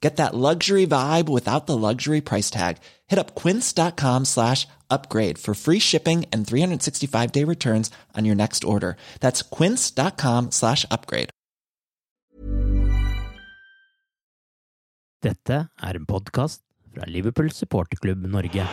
Get that luxury vibe without the luxury price tag. Hit up quince.com slash upgrade for free shipping and 365 day returns on your next order. That's quince.com slash upgrade. Dette er en podkast fra Liverpool supporterklubb Norge.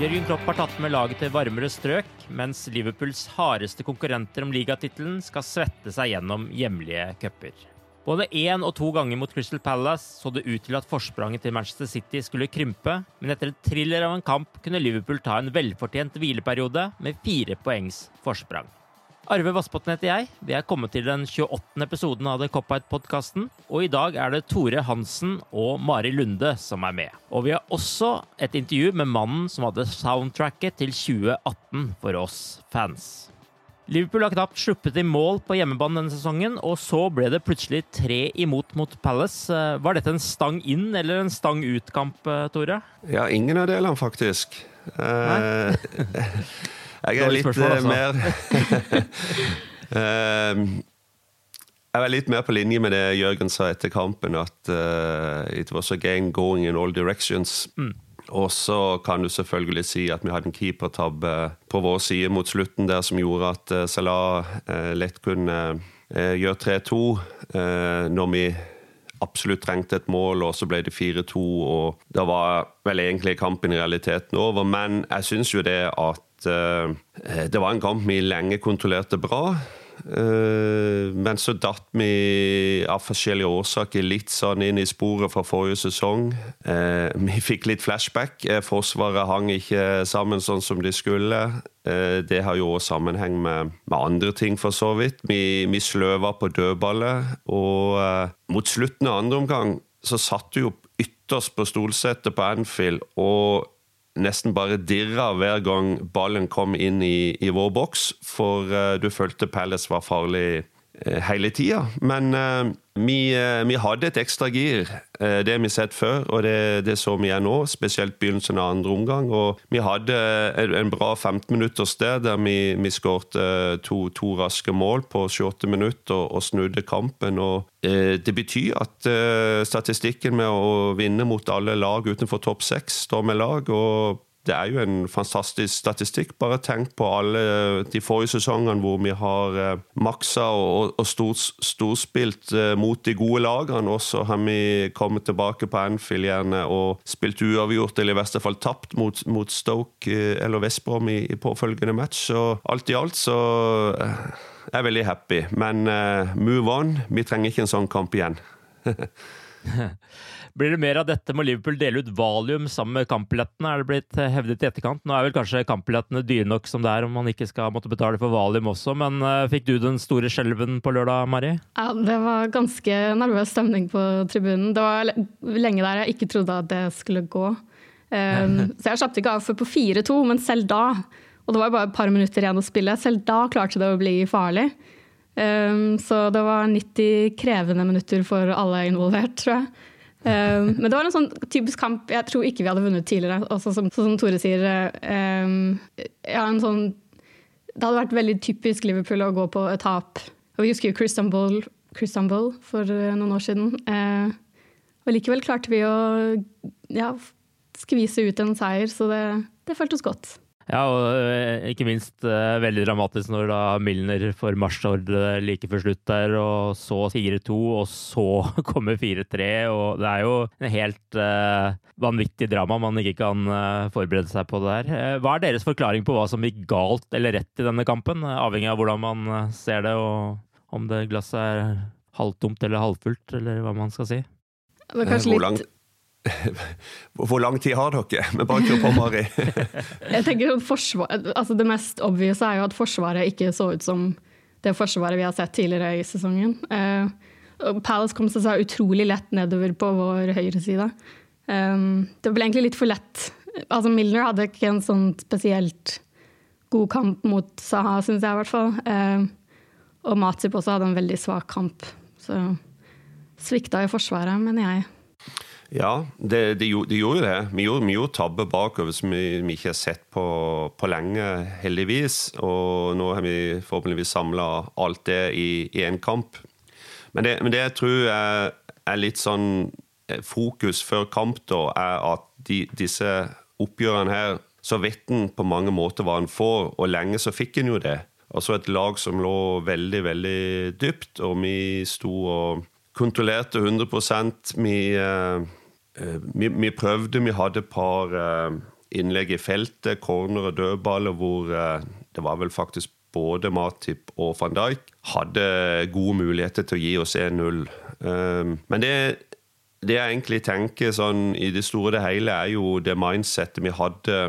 Jørgen Klopp har tatt med laget til varmere strøk, mens Liverpools hardeste konkurrenter om ligatittelen skal svette seg gjennom hjemlige cuper. Både én og to ganger mot Crystal Palace så det ut til at forspranget til Manchester City skulle krympe, men etter et thriller av en kamp kunne Liverpool ta en velfortjent hvileperiode med fire poengs forsprang. Arve Vassbotn heter jeg. Vi er kommet til den 28. episoden av The Cop-Out-podkasten. Og i dag er det Tore Hansen og Mari Lunde som er med. Og vi har også et intervju med mannen som hadde soundtracket til 2018 for oss fans. Liverpool har knapt sluppet i mål på hjemmebane denne sesongen, og så ble det plutselig tre imot mot Palace. Var dette en stang inn eller en stang ut-kamp, Tore? Ja, ingen av delene, faktisk. Nei? Jeg er litt spørsmål, altså. mer Ehm, Jeg er litt mer på linje med det Jørgen sa etter kampen, at uh, it was a game going in all directions. Og så kan du selvfølgelig si at vi hadde en keepertabbe på vår side mot slutten der som gjorde at eh, Salah eh, lett kunne eh, gjøre 3-2 eh, når vi absolutt trengte et mål, og så ble det 4-2, og da var vel egentlig kampen i realiteten over. Men jeg syns jo det at eh, det var en kamp vi lenge kontrollerte bra. Eh, men så datt vi av forskjellige årsaker litt sånn inn i sporet fra forrige sesong. Eh, vi fikk litt flashback. Forsvaret hang ikke sammen sånn som de skulle. Det har jo også sammenheng med, med andre ting, for så vidt. Vi, vi sløva på dødballet. og mot slutten av andre omgang så satt du jo ytterst på stolsetet på Anfield og nesten bare dirra hver gang ballen kom inn i, i vår boks, for eh, du følte Palace var farlig eh, hele tida. Men eh, vi, eh, vi hadde et ekstra gir. Eh, det har vi sett før, og det, det så vi igjen nå. Spesielt begynnelsen av andre omgang. Og vi hadde en, en bra 15 minutters der der vi, vi skårte to, to raske mål på 28 minutter og, og snudde kampen. og eh, Det betyr at eh, statistikken med å vinne mot alle lag utenfor topp seks står med lag. og det er jo en fantastisk statistikk. Bare tenk på alle de forrige sesongene hvor vi har eh, maksa og, og stort, storspilt eh, mot de gode lagene. Og så har vi kommet tilbake på Anfield gjerne og spilt uavgjort, eller i verste fall tapt mot, mot Stoke eh, eller Vestbrom i, i påfølgende match. Så alt i alt så jeg er veldig happy. Men uh, move on. Vi trenger ikke en sånn kamp igjen. Blir det mer av dette? Må Liverpool dele ut valium sammen med kampbillettene? Er det blitt eh, hevdet i etterkant? Nå er vel kanskje kampbillettene dyre nok som det er, om man ikke skal måtte betale for valium også, men eh, fikk du den store skjelven på lørdag, Mari? Ja, det var ganske nervøs stemning på tribunen. Det var lenge der jeg ikke trodde at det skulle gå. Um, så jeg slapp ikke av før på 4-2, men selv da, og det var bare et par minutter igjen å spille, selv da klarte det å bli farlig. Um, så det var 90 krevende minutter for alle involvert, tror jeg. Um, men det var en sånn typisk kamp jeg tror ikke vi hadde vunnet tidligere. Også som, sånn som Tore sier, um, ja, sånn Det hadde vært veldig typisk Liverpool å gå på et tap. Og vi husker jo Chris Dumble for uh, noen år siden. Uh, og likevel klarte vi å ja, skvise ut en seier, så det, det føltes godt. Ja, og eh, ikke minst uh, veldig dramatisk når da Milner får marsjordre like før slutt der, og så 4-2, og så kommer 4-3. Og det er jo en helt uh, vanvittig drama man ikke kan uh, forberede seg på det der. hva er deres forklaring på hva som gikk galt eller rett i denne kampen, avhengig av hvordan man ser det, og om det glasset er halvtomt eller halvfullt, eller hva man skal si? Det er kanskje litt Hvor lang tid har dere? Men bare kjør på, Mari. jeg tenker altså Det mest obvious er jo at Forsvaret ikke så ut som det Forsvaret vi har sett tidligere i sesongen. Uh, Palace kom seg utrolig lett nedover på vår høyre side. Um, det ble egentlig litt for lett. Altså Milner hadde ikke en sånn spesielt god kamp mot Saha, syns jeg i hvert fall. Uh, og Matip også hadde en veldig svak kamp. Så svikta i Forsvaret, mener jeg. Ja, de, de, de, gjorde det. Vi gjorde, vi gjorde tabber bakover som vi, vi, ikke har sett på, på, lenge, heldigvis. Og nå har vi forhåpentligvis samla alt det i én kamp. Men det, men det, jeg tror er, er, litt sånn eh, fokus før kamp, da, er at de, disse oppgjørene her, så vet en på mange måter hva en får, og lenge så fikk en jo det. Altså et lag som lå veldig, veldig dypt, og vi sto og kontrollerte 100 Vi Eh, vi, vi, prøvde, vi hadde et par eh, innlegg i feltet, corner og dødballer, hvor eh, det var vel faktisk både Matip og van Dijk hadde gode muligheter til å gi oss 1-0. Men det, det, jeg egentlig tenker sånn i det store og hele, er jo det mindsettet vi hadde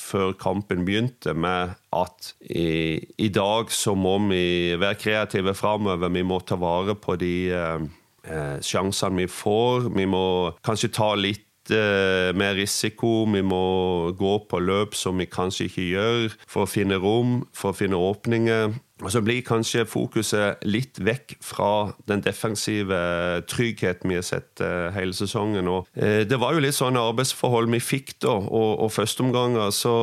før kampen begynte, med at i, i dag så må vi være kreative framover. Vi må ta vare på de eh, sjansene vi får. Vi må kanskje ta litt eh, mer risiko. Vi må gå på løp som vi kanskje ikke gjør, for å finne rom, for å finne åpninger. Og så blir kanskje fokuset litt vekk fra den defensive tryggheten vi har sett uh, hele sesongen. Og, uh, det var jo litt sånne arbeidsforhold vi fikk da, og, og førsteomganger så,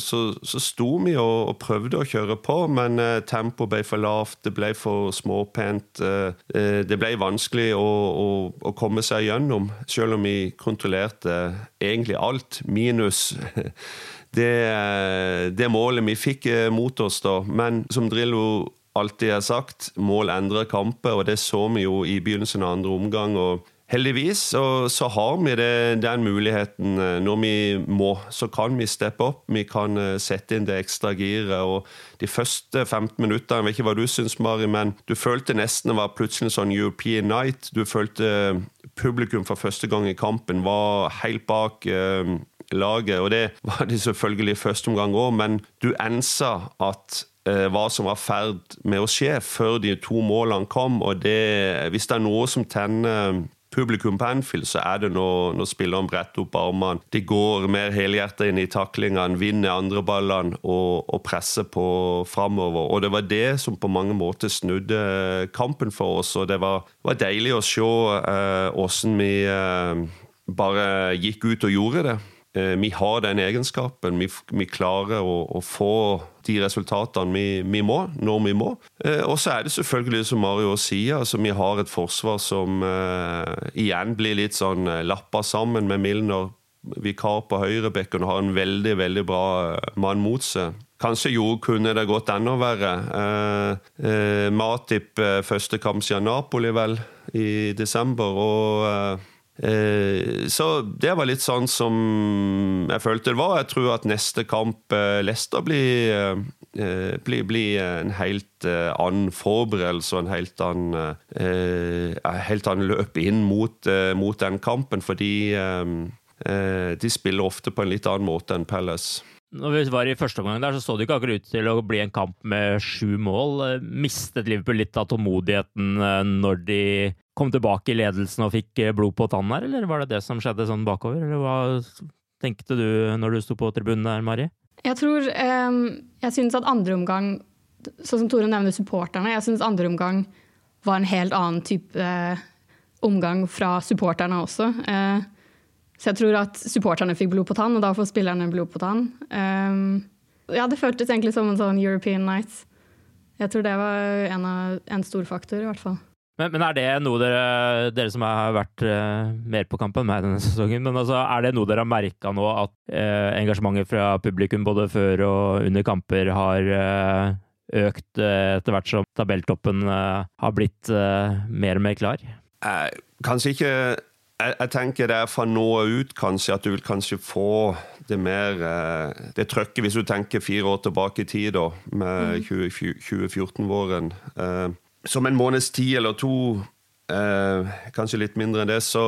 så, så, sto vi og, og, prøvde å kjøre på, men uh, tempoet ble for lavt, det ble for småpent. det ble vanskelig å, å, å, komme seg gjennom, selv om vi kontrollerte egentlig alt, minus det, eh, det målet vi fikk eh, mot oss, da. Men som Drillo alltid har sagt, mål endrer kamper, og det så vi jo i begynnelsen av andre omgang. og Heldigvis så, så har vi det, den muligheten eh, når vi må. Så kan vi steppe opp, vi kan sette inn det ekstra giret. og De første 15 minuttene, jeg vet ikke hva du syns, Mari, men du følte nesten det var plutselig sånn European night. Du følte publikum for første gang i kampen var helt bak. Eh, laget. Og det var de selvfølgelig i første omgang òg, men du ensa at eh, hva som var ferd med å skje før de to målene kom. og det, Hvis det er noe som tenner publikum på Anfield, så er det når, når spilleren bretter opp armene. De går mer helhjertet inn i taklingene, vinner andre ballene og, og, presser på framover. Og det var det som på mange måter snudde kampen for oss, og det var, var deilig å se åssen eh, vi eh, bare gikk ut og gjorde det. Eh, vi har den egenskapen. Vi, vi klarer å, å, få de resultatene vi, vi, må, når vi må. Eh, og så er det selvfølgelig, som Mario sier, altså vi har et forsvar som uh, igjen blir litt sånn lappa sammen med Milner. Vikar på høyrebekken har en veldig veldig bra mann mot seg. Kanskje jo kunne det gått enda verre. Eh, eh, Matip første kamp siden Napoli, vel, i desember. og Eh, så det var litt sånn som jeg følte det var. Jeg tror at neste kamp eh, Leicester blir, eh, blir, blir en helt annen forberedelse og en helt annen, helt annen løp inn mot, mot den kampen. Fordi de spiller ofte på en litt annen måte enn Palace. Når vi var i første omgang der, så så det ikke akkurat ut til å bli en kamp med sju mål. Mistet Liverpool litt av tålmodigheten når de kom tilbake i ledelsen og fikk eh, blod på tann her, eller var det det som skjedde sånn bakover? Eller hva tenkte du når du sto på tribunen der, Mari? Jeg tror um, Jeg syns at andre omgang, sånn som Tore nevner supporterne, jeg syns andre omgang var en helt annen type omgang fra supporterne også. Eh, så jeg tror at supporterne fikk blod på tann, og da får spillerne blod på tann. ja, det føltes egentlig som en sånn European Nights. Jeg tror det var en, av, en stor faktor, i hvert fall. Men, men, er det noe dere, dere som har vært uh, mer på kamp enn meg denne sesongen, men altså, er det noe dere har merka nå, at uh, engasjementet fra publikum både før og under kamper har uh, økt etter hvert som tabelltoppen har blitt mer og mer klar? kanskje ikke jeg, jeg, tenker det er fra nå ut kanskje at du vil kanskje få det mer Det trøkket, hvis du tenker fire år tilbake i tid, da, med mm. 2014-våren som en måneds tid eller to Eh, kanskje litt mindre enn det, så,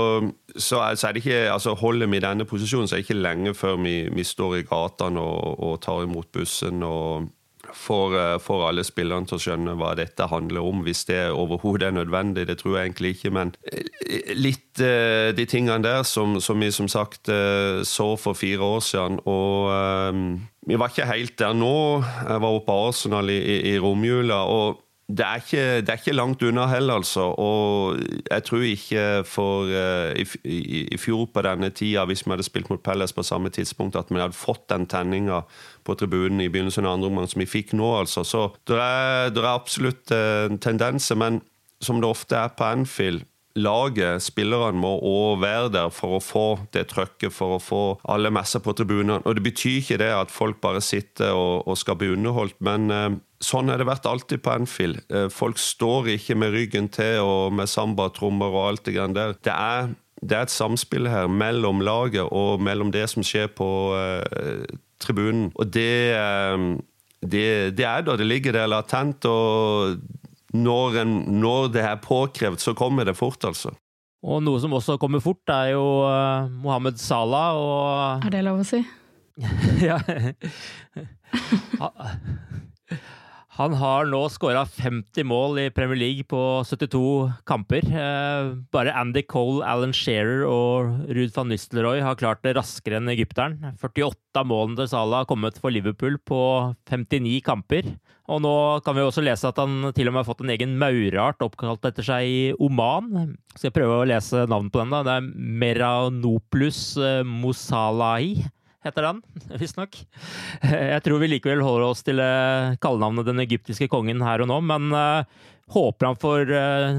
så, så er det ikke altså Holder vi denne posisjonen, så er det ikke lenge før vi, vi står i gatene og, og, tar imot bussen og får, eh, får, alle spillerne til å skjønne hva dette handler om, hvis det overhodet er nødvendig. Det tror jeg egentlig ikke, men eh, litt eh, de tingene der som, som vi som sagt eh, så for fire år siden. og vi var ikke helt der nå. Jeg var oppe på Arsenal i, i, i romjula. og det er, ikke, det er, ikke, langt unna heller, altså. Og jeg tror ikke for uh, i, i, fjor på denne tida, hvis vi hadde spilt mot Pelles på samme tidspunkt, at vi hadde fått den tenninga på tribunen i begynnelsen av andre omgang som vi fikk nå, altså. Så det er, det er absolutt uh, tendenser. Men som det ofte er på Anfield, laget, spillerne, må òg være der for å få det trøkket, for å få alle messer på tribunene. Og det betyr ikke det at folk bare sitter og, og skal bli underholdt, men uh, sånn har det vært alltid på Anfield. Uh, folk står ikke med ryggen til og med sambatrommer og alt det grann der. Det er, det er, et samspill her mellom laget og mellom det som skjer på eh, tribunen. Og det, det, det er da det ligger der latent. og når, en, når, det er påkrevd, så kommer det fort, altså. Og noe som også kommer fort, er jo uh, Mohammed Salah og Er det lov å si? ja. Han har nå skåra 50 mål i Premier League på 72 kamper. Eh, bare Andy Cole, Alan Shearer og Ruud van Nistelrooy har klart det raskere enn egypteren. 48 av målene til Salah har kommet for Liverpool på 59 kamper. Og nå kan vi også lese at han til og med har fått en egen maurart oppkalt etter seg i Oman. Skal jeg prøve å lese navnet på den? da? Det er Meranoplus eh, Mosalahi heter den, visstnok. Jeg tror vi likevel holder oss til eh, kallenavnet den egyptiske kongen her og nå, men uh, håper han får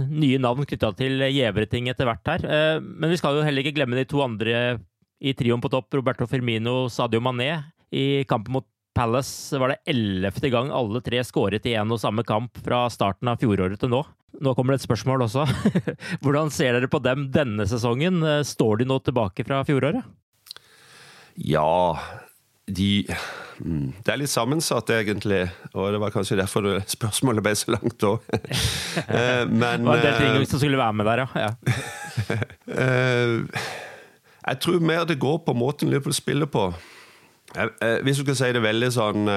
nye navn knytta til gjevere etter hvert her. Men vi skal jo heller ikke glemme de to andre i trioen på topp, Roberto Firmino Sadio Mané. I kampen mot Palace var det ellevte gang alle tre skåret i en og samme kamp fra starten av fjoråret til nå. Nå kommer det et spørsmål også. Hvordan ser dere på dem denne sesongen? Står de nå tilbake fra fjoråret? Ja de mm, Det er litt sammensatt, egentlig. Og det var kanskje derfor spørsmålet ble så langt òg. Eh, men Det var en del ting eh, som skulle være med der, ja. Eh, jeg tror mer det går på måten Liverpool spiller på. Hvis du skal si det veldig sånn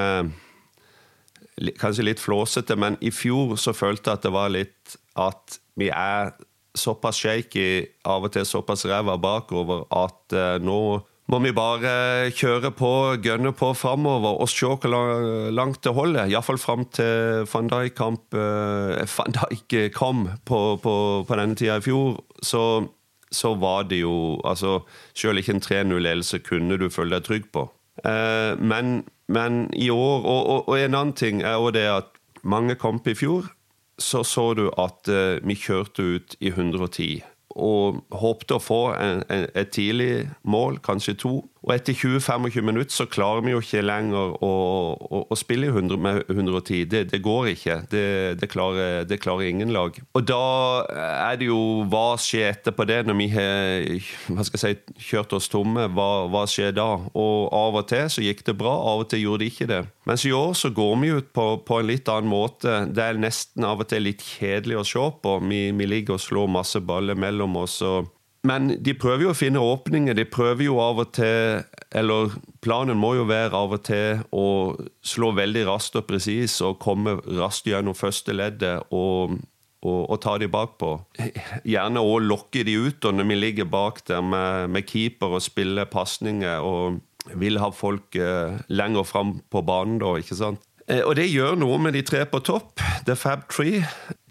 Kanskje litt flåsete, men i fjor så følte jeg at det var litt at vi er såpass shaky, av og til såpass ræva bakover, at nå må vi bare kjøre på, gønne på framover og se hvor langt det holder. Iallfall fram til van Dijk-kamp uh, Van Dijk kom på, på, på, denne tida i fjor. Så, så var det jo altså, Selv ikke en 3-0-ledelse kunne du føle deg trygg på. Uh, men, men, i år og, og, og, en annen ting er jo det at mange kamper i fjor så så du at uh, vi kjørte ut i 110 og håpte å få en, en, et tidlig mål, kanskje to. Og etter 20-25 minutter så klarer vi jo ikke lenger å, å, å spille 100 med 110. Det, det går ikke. Det, det, klarer, det, klarer, ingen lag. Og da er det jo hva skjer etterpå det, når vi har si, kjørt oss tomme? Hva, hva, skjer da? Og av og til så gikk det bra, av og til gjorde det ikke det. Mens i år så går vi ut på, på en litt annen måte. Det er nesten av og til litt kjedelig å se på. Vi, vi ligger og slår masse baller mellom oss. og men de prøver jo å finne åpninger. De prøver jo av og til Eller planen må jo være av og til å slå veldig raskt og presis og komme raskt gjennom første leddet og, og, og ta de bakpå. Gjerne òg lokke de ut når vi ligger bak der med, med keeper og spiller pasninger og vil ha folk eh, lenger fram på banen da, ikke sant. Eh, og det gjør noe med de tre på topp. The Fab Tree.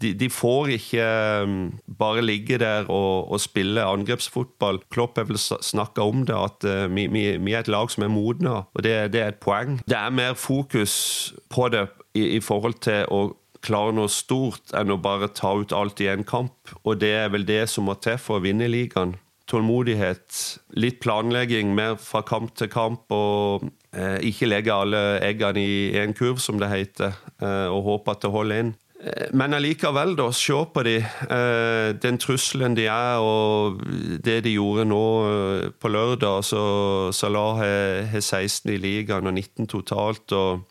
De, de får ikke um, bare ligge der og, og, spille angrepsfotball. Klopp har vel snakka om det, at vi, vi, vi, er et lag som er modne, og det, det, er et poeng. Det er mer fokus på det i, i forhold til å klare noe stort enn å bare ta ut alt i en kamp. Og det er vel det som må til for å vinne ligaen tålmodighet, litt planlegging mer fra kamp til kamp, og ikke legge alle eggene i én kurv, som det heter, eh, og håpe at det holder inn. Eh, men allikevel, da, se på de. Eh, den trusselen de er, og det de gjorde nå eh, på lørdag. Så Salah har 16 i ligaen og 19 totalt. Og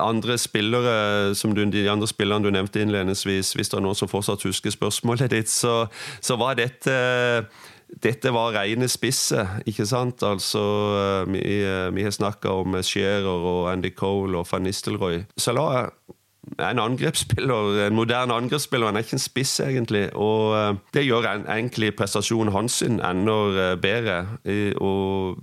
andre spillere, som du, de andre spillerne du nevnte innledningsvis, hvis det er noen som fortsatt husker spørsmålet ditt, så, så var dette dette var rene spisse, ikke sant? Altså, eh, vi, eh, vi har snakka om Shearer og Andy Cole og van Nistelrooy. Salah er en angrepsspiller, en moderne angrepsspiller. Han er ikke en spiss, egentlig. Og eh, det gjør egentlig prestasjonen hans enda bedre. Og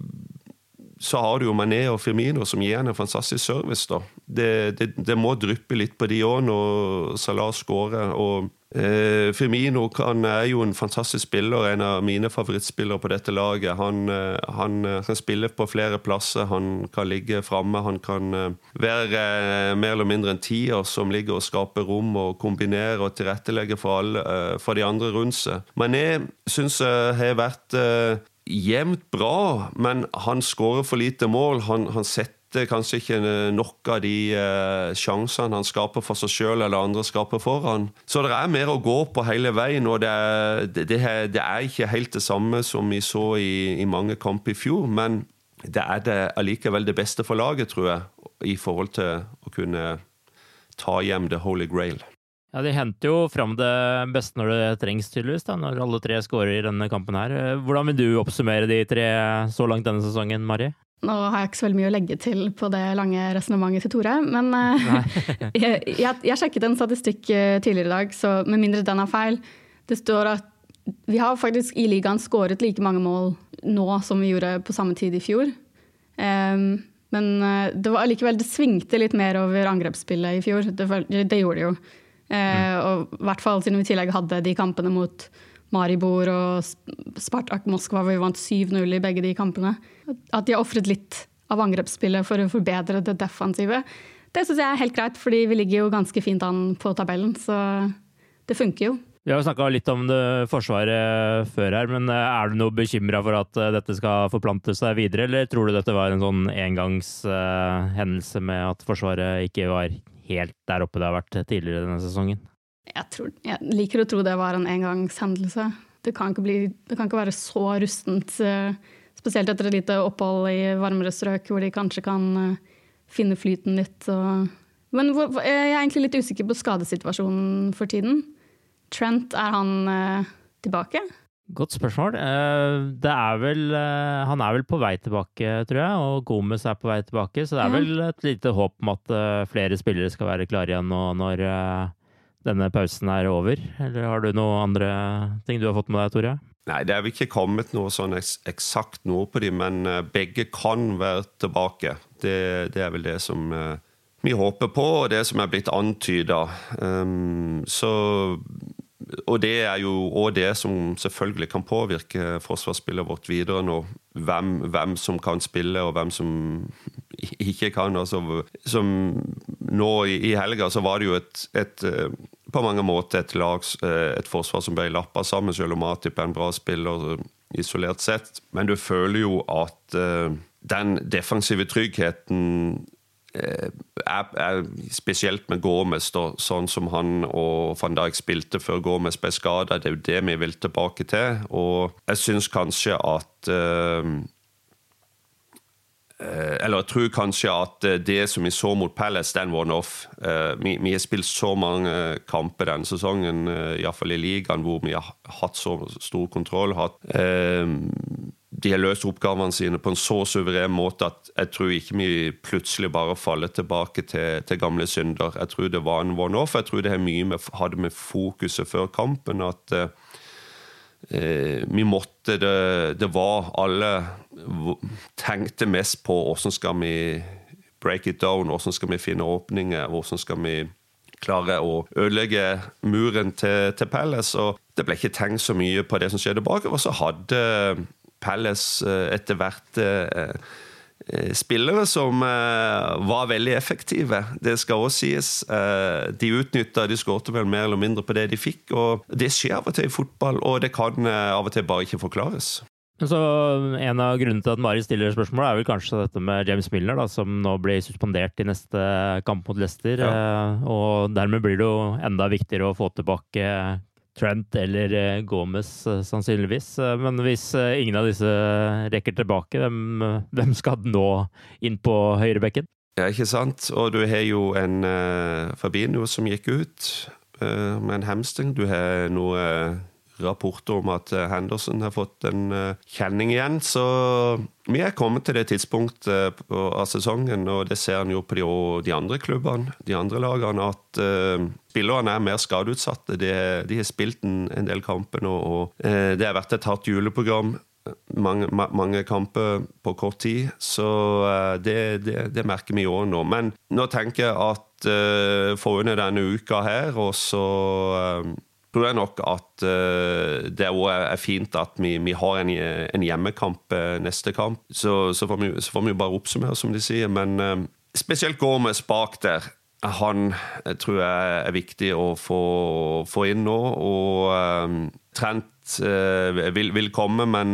så har du jo Mané og Firmino som gir henne en fantastisk service. da. Det, det, det må dryppe litt på de òg når Salah skårer. og Firmino kan, er jo en fantastisk spiller, en av mine favorittspillere på dette laget. Han, eh, han eh, kan spille på flere plasser, han kan ligge framme. Han kan eh, være eh, mer eller mindre en tier som ligger og skaper rom og kombinerer og tilrettelegger for, alle, eh, for de andre rundt seg. Mané syns jeg har vært jevnt bra, men han skårer for lite mål. Han, han setter kanskje ikke nok av de eh, sjansene han skaper for seg sjøl eller andre skaper for han. Så det er mer å gå på hele veien, og det er, det, det er ikke helt det samme som vi så i, i mange kamper i fjor. Men det er det allikevel det beste for laget, tror jeg, i forhold til å kunne ta hjem the holy grail. Ja, De henter jo fram det beste når det trengs, tydeligvis, da, når alle tre skårer i denne kampen her. Hvordan vil du oppsummere de tre så langt denne sesongen, Mari? Nå har jeg ikke så veldig mye å legge til på det lange resonnementet til Tore, men uh, jeg, jeg, jeg, sjekket en statistikk uh, tidligere i dag, så med mindre den er feil Det står at vi har faktisk i ligaen skåret like mange mål nå som vi gjorde på samme tid i fjor. Um, men uh, det var allikevel Det svingte litt mer over angrepsspillet i fjor. Det, det gjorde det jo. Uh, Og i hvert fall siden vi i tillegg hadde de kampene mot Maribor og Spartak Moskva, hvor vi vant 7-0 i begge de kampene. At de har ofret litt av angrepsspillet for å forbedre det defensive. Det syns jeg er helt greit, fordi vi ligger jo ganske fint an på tabellen. Så det funker jo. Vi har snakka litt om Forsvaret før her, men eh, er du noe bekymra for at eh, dette skal forplante seg videre, eller tror du dette var en sånn engangshendelse med at Forsvaret ikke var helt der oppe det har vært tidligere denne sesongen? Jeg, tror, jeg liker å tro det var en engangshendelse. Det kan ikke, bli, det kan ikke være så rustent, eh, spesielt etter et lite opphold i varmere strøk, hvor de kanskje kan eh, finne flyten litt. Men jeg er egentlig litt usikker på skadesituasjonen for tiden. Trent, er han eh, tilbake? Godt spørsmål. Det er vel Han er vel på vei tilbake, tror jeg, og Gomez er på vei tilbake. Så det er vel et lite håp om at flere spillere skal være klare igjen nå når denne pausen er over. Eller har du noen andre ting du har fått med deg, Tore? Nei, det er vel ikke kommet noe sånn eksakt noe på dem, men begge kan være tilbake. Det, det er vel det som vi håper på, og det som er blitt antyda. Um, så og det er jo òg det som selvfølgelig kan påvirke forsvarsspillet vårt videre nå. Hvem, hvem, som kan spille, og hvem som ikke kan. Altså, som nå i, i helga så var det jo et, et, eh, på mange måter et, lag, eh, et forsvar som ble lappa sammen, selv om Atip er en bra spiller isolert sett. Men du føler jo at uh, den defensive tryggheten er, er, spesielt med Gomez, da, sånn som han og van Dijk spilte før Gomez ble skada. Det er jo det vi vil tilbake til. Og jeg syns kanskje at uh, eller jeg tror kanskje at det som vi så mot Palace, den one-off. Vi, vi, har spilt så mange kamper denne sesongen, iallfall i ligaen, hvor vi har hatt så stor kontroll. Hatt, de har løst oppgavene sine på en så suveren måte at jeg tror ikke vi plutselig bare faller tilbake til, til gamle synder. Jeg tror det var en one-off. Jeg tror det har mye med, hadde med fokuset før kampen at eh, vi måtte det, det var Alle tenkte mest på hvordan skal vi break it down? Hvordan skal vi finne åpninger? Hvordan skal vi klare å ødelegge muren til, til Palace? Og det ble ikke tenkt så mye på det som skjedde bakover. Så hadde Palace eh, etter hvert eh, eh, spillere som var veldig effektive. Det skal også sies. De utnytta, de skårte vel mer eller mindre på det de fikk. og Det skjer av og til i fotball, og det kan av og til bare ikke forklares. Så En av grunnene til at Mari stiller spørsmålet, er vel kanskje dette med James Milner, da, som nå blir suspendert i neste kamp mot Leicester. Ja. Og dermed blir det jo enda viktigere å få tilbake Trent eller eh, Gomez, eh, sannsynligvis. Eh, men hvis ingen av disse rekker tilbake, hvem, hvem skal nå inn på høyrebekken? Ja, ikke sant. Og du har jo en uh, Fabinho som gikk ut uh, med en hamstring. Du har noe uh, rapporter om at eh, Henderson har fått en eh, kjenning igjen. Så vi er kommet til det tidspunktet av sesongen, og det ser en jo på de, de, andre klubbene, de andre lagene, at uh, spillerne er mer skadeutsatte. De, de har spilt en, en del kamper nå, og det har vært et hardt juleprogram. Mange, ma mange, kamper på kort tid, så det, det, det, merker vi òg nå. Men nå tenker jeg at uh, få under denne uka her, og så tror jeg nok at uh, det er fint at vi, vi har en, en, hjemmekamp uh, neste kamp. Så, så, får vi, så, får vi, bare oppsummere, som de sier. Men uh, spesielt Gormes bak der. Han tror jeg er viktig å få, få inn nå. Og Trent vil, vil, komme, men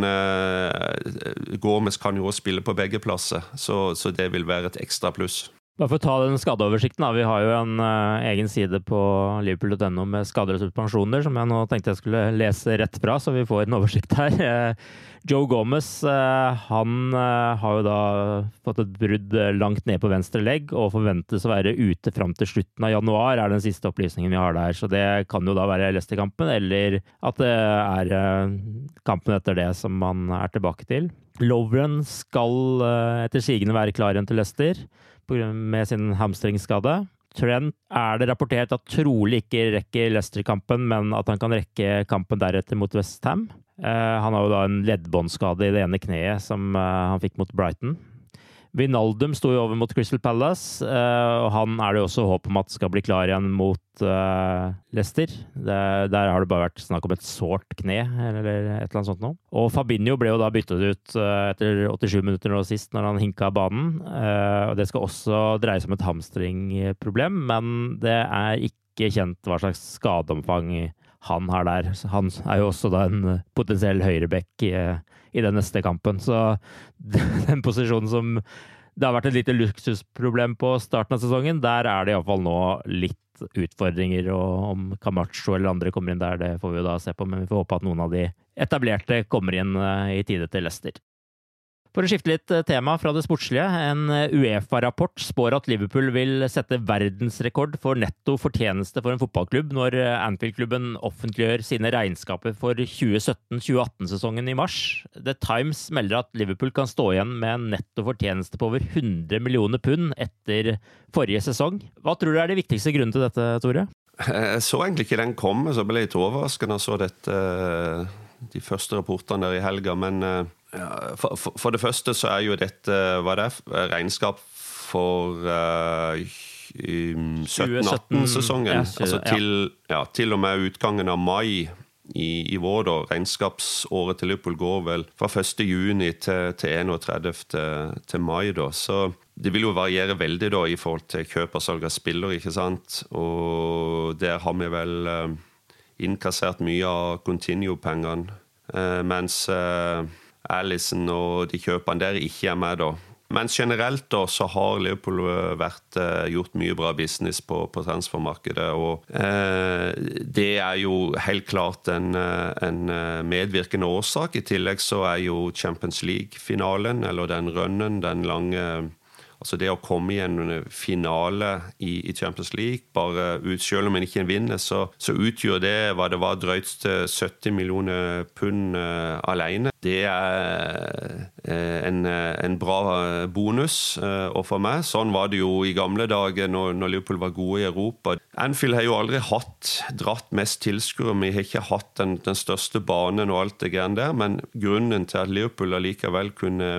Gormes kan jo også spille på begge plasser. Så, så det vil være et ekstra pluss. Bare for å ta den skadeoversikten. Da. Vi har jo en uh, egen side på liverpool.no med skader og suspensjoner, som jeg nå tenkte jeg skulle lese rett fra, så vi får en oversikt her. Uh, Joe Gomez uh, han har jo da fått et brudd langt ned på venstre legg og forventes å være ute fram til slutten av januar, er den siste opplysningen vi har der. Så det kan jo da være Leicester-kampen, eller at det er kampen etter det som man er tilbake til. Lovren skal etter sigende være klar igjen til Leicester med sin hamstringsskade. Trent er det rapportert at trolig ikke rekker Leicester-kampen, men at han kan rekke kampen deretter mot Westham. Uh, han har jo da en leddbåndskade i det ene kneet som uh, han fikk mot Brighton. Vinaldum sto jo over mot Crystal Palace, uh, og han er det jo også håp om at skal bli klar igjen mot uh, Leicester. Der har det bare vært snakk om et sårt kne, eller et eller annet sånt noe. Og Fabinho ble jo da byttet ut uh, etter 87 minutter nå sist, når han hinka banen. og Det skal også dreie seg om et hamstringproblem, men det er ikke kjent hva slags skadeomfang han har der. Han er jo også da en potensiell høyrebekk i i den neste kampen. Så den posisjonen som det har vært et lite luksusproblem på starten av sesongen, der er det iallfall nå litt utfordringer. Og om Camacho eller andre kommer inn der, det får vi jo da se på, men vi får håpe at noen av de etablerte kommer inn eh, i tide til Leicester. For å skifte litt eh, tema fra det sportslige. En eh, Uefa-rapport spår at Liverpool vil sette verdensrekord for netto fortjeneste for en fotballklubb når eh, Anfield-klubben offentliggjør sine regnskaper for 2017-2018-sesongen i mars. The Times melder at Liverpool kan stå igjen med en netto fortjeneste på over 100 millioner pund etter forrige sesong. Hva tror du er de viktigste grunnene til dette, Tore? Jeg så egentlig ikke den komme, så ble jeg litt overrasket da jeg så dette, de første rapportene der i helga. men for, for, for, det første så er jo dette hva det er, regnskap for uh, 17-18-sesongen. Ja, altså til, ja, til, og med utgangen av mai i, i vår. da, Regnskapsåret til Liverpool går vel fra 1. juni til, til 31. til mai. da, så det vil jo variere veldig da i forhold til kjøp og salg av spillere. ikke sant? Og der har vi vel uh, innkassert mye av Continuo-pengene. Uh, mens uh, Alison og de kjøpene der ikke er med, da. Men generelt da, så har Liverpool eh, vært, uh, gjort mye bra business på, på transfermarkedet. Og eh, det er jo helt klart en, en, medvirkende årsak. I tillegg så er jo Champions League-finalen, eller den rønnen, den lange Altså det å komme i en finale i, i Champions League, bare ut, selv om en ikke vinner, så, så, utgjør det hva det var drøyt til 70 millioner pund uh, alene. Det er uh, en, en, bra bonus. Uh, og for meg, sånn var det jo i gamle dager når, når Liverpool var gode i Europa. Anfield har jo aldri hatt dratt mest tilskuere. Vi har ikke hatt den, den, største banen og alt det greiene der, men grunnen til at Liverpool allikevel kunne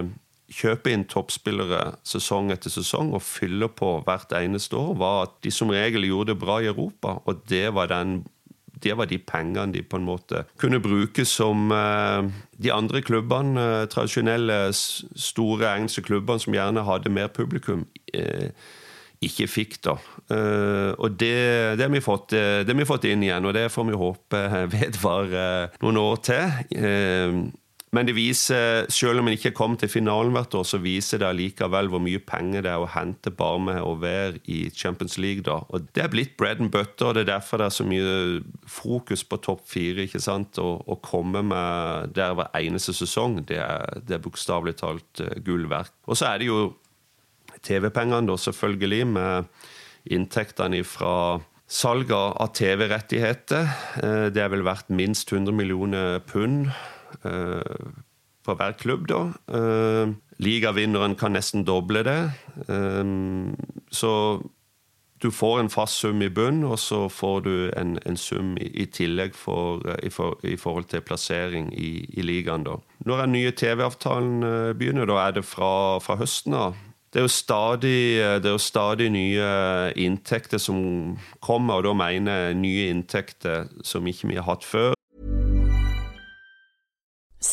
kjøpe inn toppspillere sesong etter sesong og fylle på hvert eneste år, var at de som regel gjorde det bra i Europa. Og det var, den, det var de pengene de på en måte kunne bruke som eh, de andre klubbene, eh, tradisjonelle store engelske klubbene som gjerne hadde mer publikum, eh, ikke fikk. da. Og det, det, har vi fått, det har vi fått inn igjen, og det får vi håpe vedvarer noen år til. Men det viser, selv om en ikke kom til finalen hvert år, så viser det allikevel hvor mye penger det er å hente bare med å være i Champions League. da. Og Det er blitt bread and butter, og det er derfor det er så mye fokus på topp fire. Å komme med der hver eneste sesong, det er, det er bokstavelig talt uh, gull verk. Og så er det jo TV-pengene, da, selvfølgelig, med inntektene fra Salget av TV-rettigheter. Uh, det er vel verdt minst 100 millioner pund for eh, hver klubb, da. Eh, ligavinneren kan nesten doble det. Eh, så du får en fast sum i bunn, og så får du en, en sum i, i tillegg for, i, for, i, forhold til plassering i, i ligaen. da. Når den nye TV-avtalen begynner, da er det fra, fra høsten av. Det er, stadig, det er, jo stadig, nye inntekter som kommer, og da mener jeg nye inntekter som ikke vi har hatt før.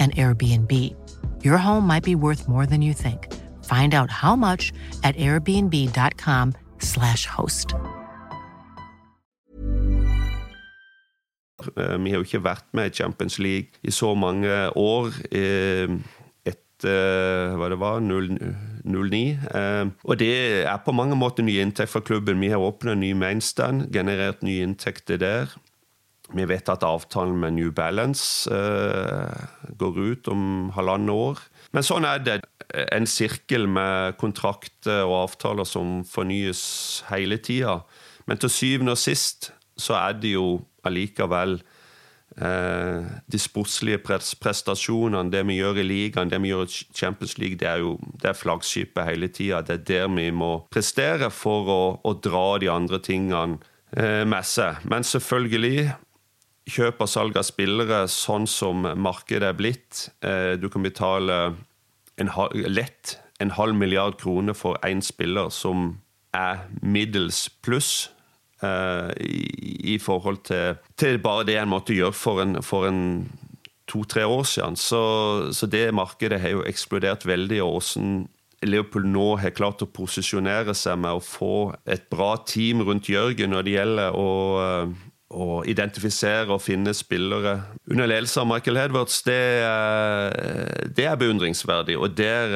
an Airbnb. Your home might be worth more than you think. Find out how much at airbnb.com slash host. Eh, vi har jo ikke vært med i Champions League i så mange år. Eh, etter hva det var, 09. Eh, og det er på mange måter ny inntekt for klubben. Vi har en ny mainstand, generert nye inntekter der. Vi vet at avtalen med New Balance uh, går ut om halvannet år. Men sånn er det. En sirkel med kontrakter og avtaler som fornyes hele tida. Men til syvende og sist så er det jo allikevel Eh, de sportslige prestasjonene, det vi gjør i ligaen, det vi gjør i Champions League, det er jo det er flaggskipet hele tida. Det er der vi må prestere for å, å dra de andre tingene eh, med seg. Men selvfølgelig kjøp og salg av spillere sånn som markedet er blitt. Eh, du kan betale en, lett en halv milliard kroner for én spiller som er middels pluss. Uh, i, i, forhold til, til, bare det en måtte gjøre for for to-tre år siden. Så, så, det markedet har jo eksplodert veldig. og hvordan Liverpool nå har klart å posisjonere seg med å få et bra team rundt Jørgen når det gjelder å, eh, å identifisere og finne spillere under ledelse av Michael Hedwards, det, det er beundringsverdig. Og der,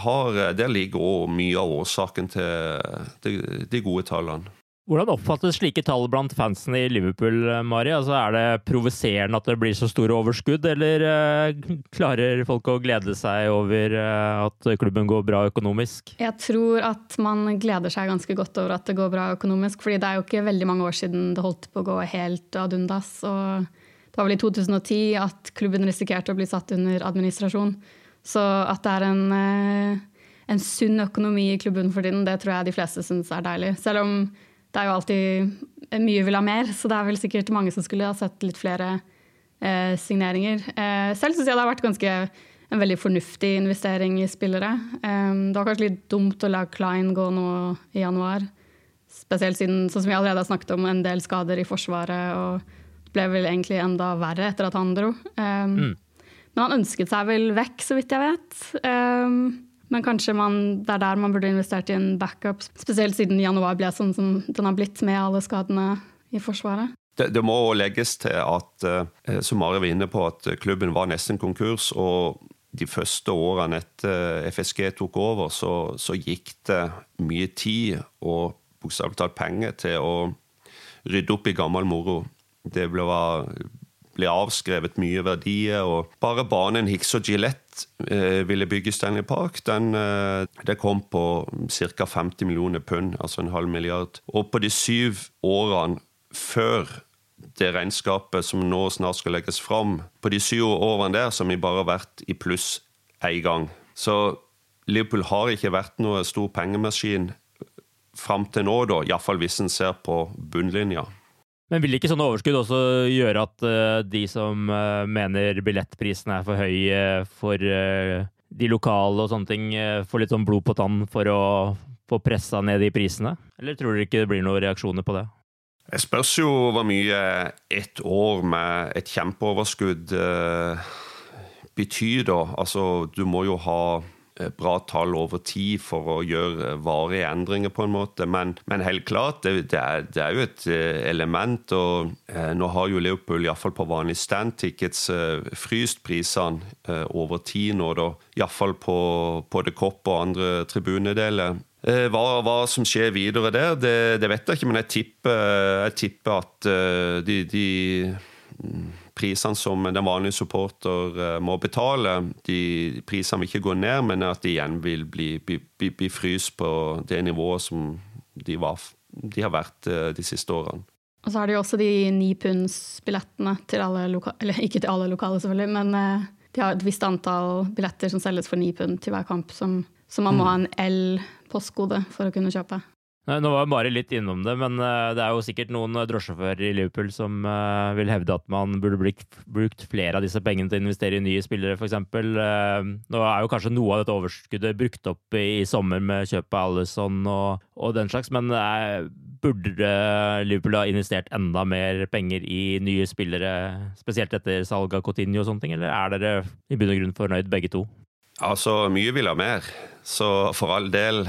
har, der ligger òg mye av årsaken til de, de gode tallene. Hvordan oppfattes slike tall blant fansen i Liverpool, Mari? Altså, er det provoserende at det blir så store overskudd, eller uh, klarer folk å glede seg over uh, at klubben går bra økonomisk? Jeg tror at man gleder seg ganske godt over at det går bra økonomisk, fordi det er jo ikke veldig mange år siden det holdt på å gå helt ad undas. Og det var vel i 2010 at klubben risikerte å bli satt under administrasjon. Så at det er en, en sunn økonomi i klubben for tiden, det tror jeg de fleste syns er deilig. Selv om det er jo alltid mye vil ha mer, så det er vel sikkert mange som skulle ha sett litt flere eh, signeringer. Eh, selv syns jeg det har vært ganske en veldig fornuftig investering i spillere. Eh, det var kanskje litt dumt å la Klein gå nå i januar. Spesielt siden, sånn som vi allerede har snakket om, en del skader i Forsvaret. Og det ble vel egentlig enda verre etter at han dro. Eh, mm. Men han ønsket seg vel vekk, så vidt jeg vet. Um, men kanskje man, det er der man burde investert i en backup, spesielt siden januar ble sånn som den har blitt med alle skadene i Forsvaret. Det, det må legges til at, eh, som Mari var inne på, at klubben var nesten konkurs. og de første årene etter FSG tok over, så, så gikk det mye tid og bokstavelig talt penger til å rydde opp i gammel moro. Det ble, ble avskrevet mye verdier. og Bare banen Hicks og Gillette eh, ville bygge Stanley Park, den, eh, det kom på ca. 50 millioner pund, altså en halv milliard. Og på de syv årene før det regnskapet som nå snart skal legges fram, på de syv årene der har vi bare vært i pluss én gang. Så Liverpool har ikke vært noe stor pengemaskin fram til nå, da, iallfall hvis en ser på bunnlinja. Men vil ikke sånne overskudd også gjøre at uh, de som uh, mener billettprisene er for for uh, de lokale og sånne ting, får litt sånn blod på tann for å få pressa ned de prisene? Eller tror dere ikke det blir noen reaksjoner på det? Det spørs jo hvor mye ett år med et kjempeoverskudd betyr, da. Altså, du må jo ha bra tall over tid for å gjøre varige endringer, på en måte. Men, men helt klart, det, det, er, det, er, jo et eh, element. og eh, Nå har jo Liverpool iallfall på vanlig stand-tickets eh, fryst prisene eh, over tid nå, da. Iallfall på, på The Cop og andre tribunedeler. Eh, hva, hva, som skjer videre der, det, det, vet jeg ikke, men jeg tipper, jeg tipper at de, de prisene som den vanlige supporter eh, må betale, de prisene vil ikke gå ned, men at de igjen vil bli, bli, bli, bli fryst på det nivået som de, var, de, har vært eh, de siste årene. Og så har de også de nipundsbillettene til alle lokale Eller ikke til alle lokale, selvfølgelig, men eh, de har et visst antall billetter som selges for ni pund til hver kamp, som, som man må mm. ha en L-postkode for å kunne kjøpe. Nå var jeg bare litt innom det, men eh, det er jo sikkert noen eh, drosjesjåfører i Liverpool som eh, vil hevde at man burde brukt flere av disse pengene til å investere i nye spillere, f.eks. Nå er jo kanskje noe av dette overskuddet brukt opp i sommer med kjøpet av Alison og, og, den slags, men burde Liverpool ha investert enda mer penger i nye spillere, spesielt etter salg av Coutinho og sånne ting, eller er dere i bunn og grunn fornøyd begge to? Altså, mye vil ha mer, så for all del.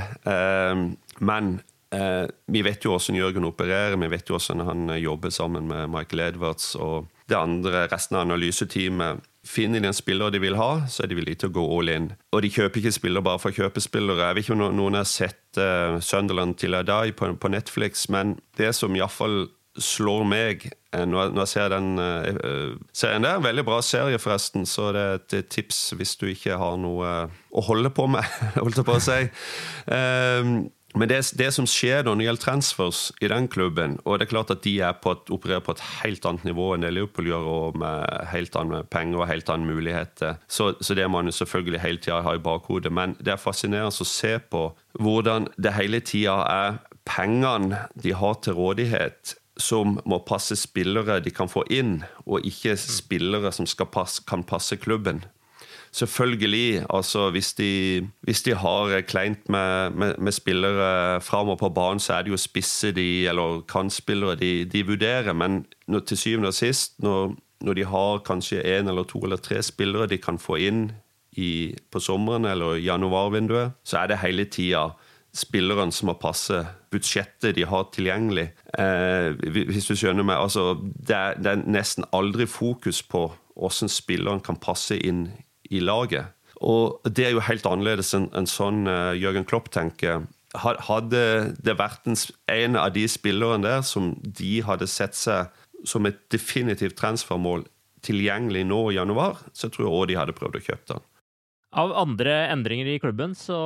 Men Eh, vi vet jo hvordan Jørgen opererer, vi vet jo hvordan han eh, jobber sammen med Michael Edwards og det andre, resten av analyseteamet. Finner de en spiller de vil ha, så er de villige til å gå all in. Og de kjøper ikke spiller bare for å kjøpe spillere. Jeg vet ikke om noen har sett uh, Sunderland til I dag på, på, Netflix, men det som iallfall slår meg når, når jeg ser den serien der. Veldig bra serie, forresten, så det er et tips hvis du ikke har noe å holde på med, holdt jeg på å si. Uh, Men det, det, som skjer når det gjelder transfers i den klubben, og det er klart at de på et, opererer på et helt annet nivå enn det Liverpool gjør, og med helt andre penger og helt andre muligheter, så, så det må man selvfølgelig hele tida ha i bakhodet. Men det er fascinerende å se på hvordan det hele tida er pengene de har til rådighet, som må passe spillere de kan få inn, og ikke spillere som passe, kan passe klubben. Selvfølgelig, altså hvis de, hvis de har kleint med, med, med spillere framover på banen, så er det jo spisse de, eller kantspillere de, de vurderer. Men når, til syvende og sist, når, når de har kanskje én eller to eller tre spillere de kan få inn i, på sommeren eller januarvinduet, så er det hele tida spilleren som må passe budsjettet de har tilgjengelig. Eh, hvis du skjønner meg, altså, det, er, det, er, nesten aldri fokus på hvordan spilleren kan passe inn i laget. Og det er jo helt annerledes enn en sånn uh, Jørgen Klopp tenker. Hadde det vært en av de spillerne der som de hadde sett seg som et definitivt transfermål tilgjengelig nå i januar, så tror jeg òg de hadde prøvd å kjøpe den. Av andre endringer i klubben så